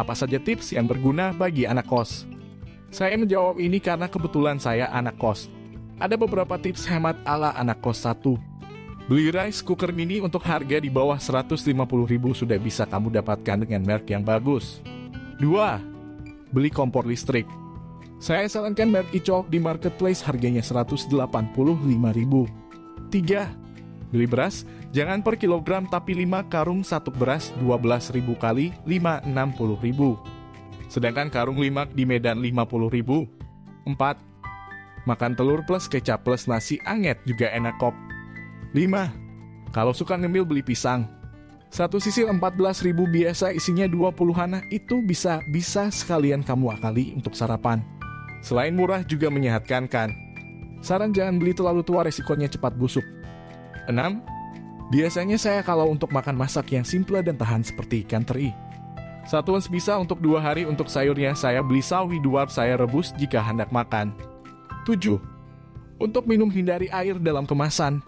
Apa saja tips yang berguna bagi anak kos? Saya menjawab ini karena kebetulan saya anak kos. Ada beberapa tips hemat ala anak kos satu. Beli rice cooker mini untuk harga di bawah 150.000 sudah bisa kamu dapatkan dengan merek yang bagus. 2. Beli kompor listrik. Saya sarankan merek Icok di marketplace harganya 185.000. 3. Beli beras, jangan per kilogram tapi 5 karung satu beras 12.000 kali 5 60.000. Sedangkan karung 5 di Medan 50.000. 4. Makan telur plus kecap plus nasi anget juga enak kok. 5. Kalau suka ngemil beli pisang. Satu sisil 14.000 biasa isinya 20 hana itu bisa bisa sekalian kamu akali untuk sarapan. Selain murah juga menyehatkan kan. Saran jangan beli terlalu tua resikonya cepat busuk. 6. Biasanya saya kalau untuk makan masak yang simple dan tahan seperti ikan teri. Satuan sebisa untuk dua hari untuk sayurnya saya beli sawi dua saya rebus jika hendak makan. 7. Untuk minum hindari air dalam kemasan.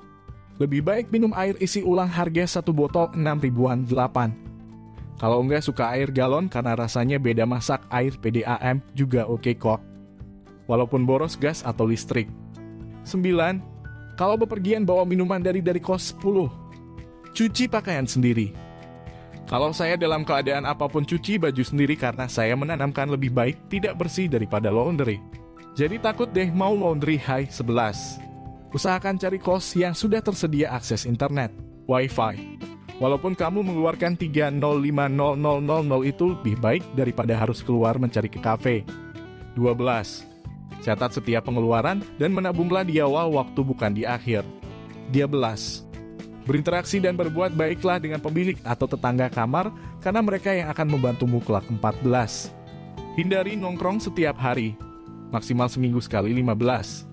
Lebih baik minum air isi ulang harga satu botol 6 ribuan 8. Kalau enggak suka air galon karena rasanya beda masak air PDAM juga oke kok. Walaupun boros gas atau listrik. 9. Kalau bepergian bawa minuman dari dari kos 10. Cuci pakaian sendiri. Kalau saya dalam keadaan apa pun cuci baju sendiri karena saya menanamkan lebih baik tidak bersih daripada laundry. Jadi takut deh mau laundry high 11. Usahakan cari kos yang sudah tersedia akses internet, wifi. Walaupun kamu mengeluarkan 3050000 itu lebih baik daripada harus keluar mencari ke kafe. 12. Catat setiap pengeluaran dan menabunglah di awal waktu bukan di akhir. 13. Berinteraksi dan berbuat baiklah dengan pemilik atau tetangga kamar karena mereka yang akan membantumu kelak 14. Hindari nongkrong setiap hari, maksimal seminggu sekali 15.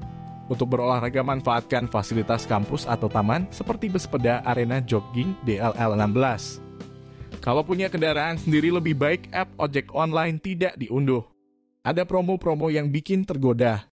Untuk berolahraga manfaatkan fasilitas kampus atau taman seperti bersepeda arena jogging DLL 16. Kalau punya kendaraan sendiri lebih baik app ojek online tidak diunduh. Ada promo-promo yang bikin tergoda.